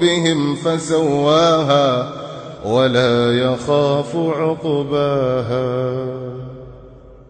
بذنبهم فسواها ولا يخاف عقباها.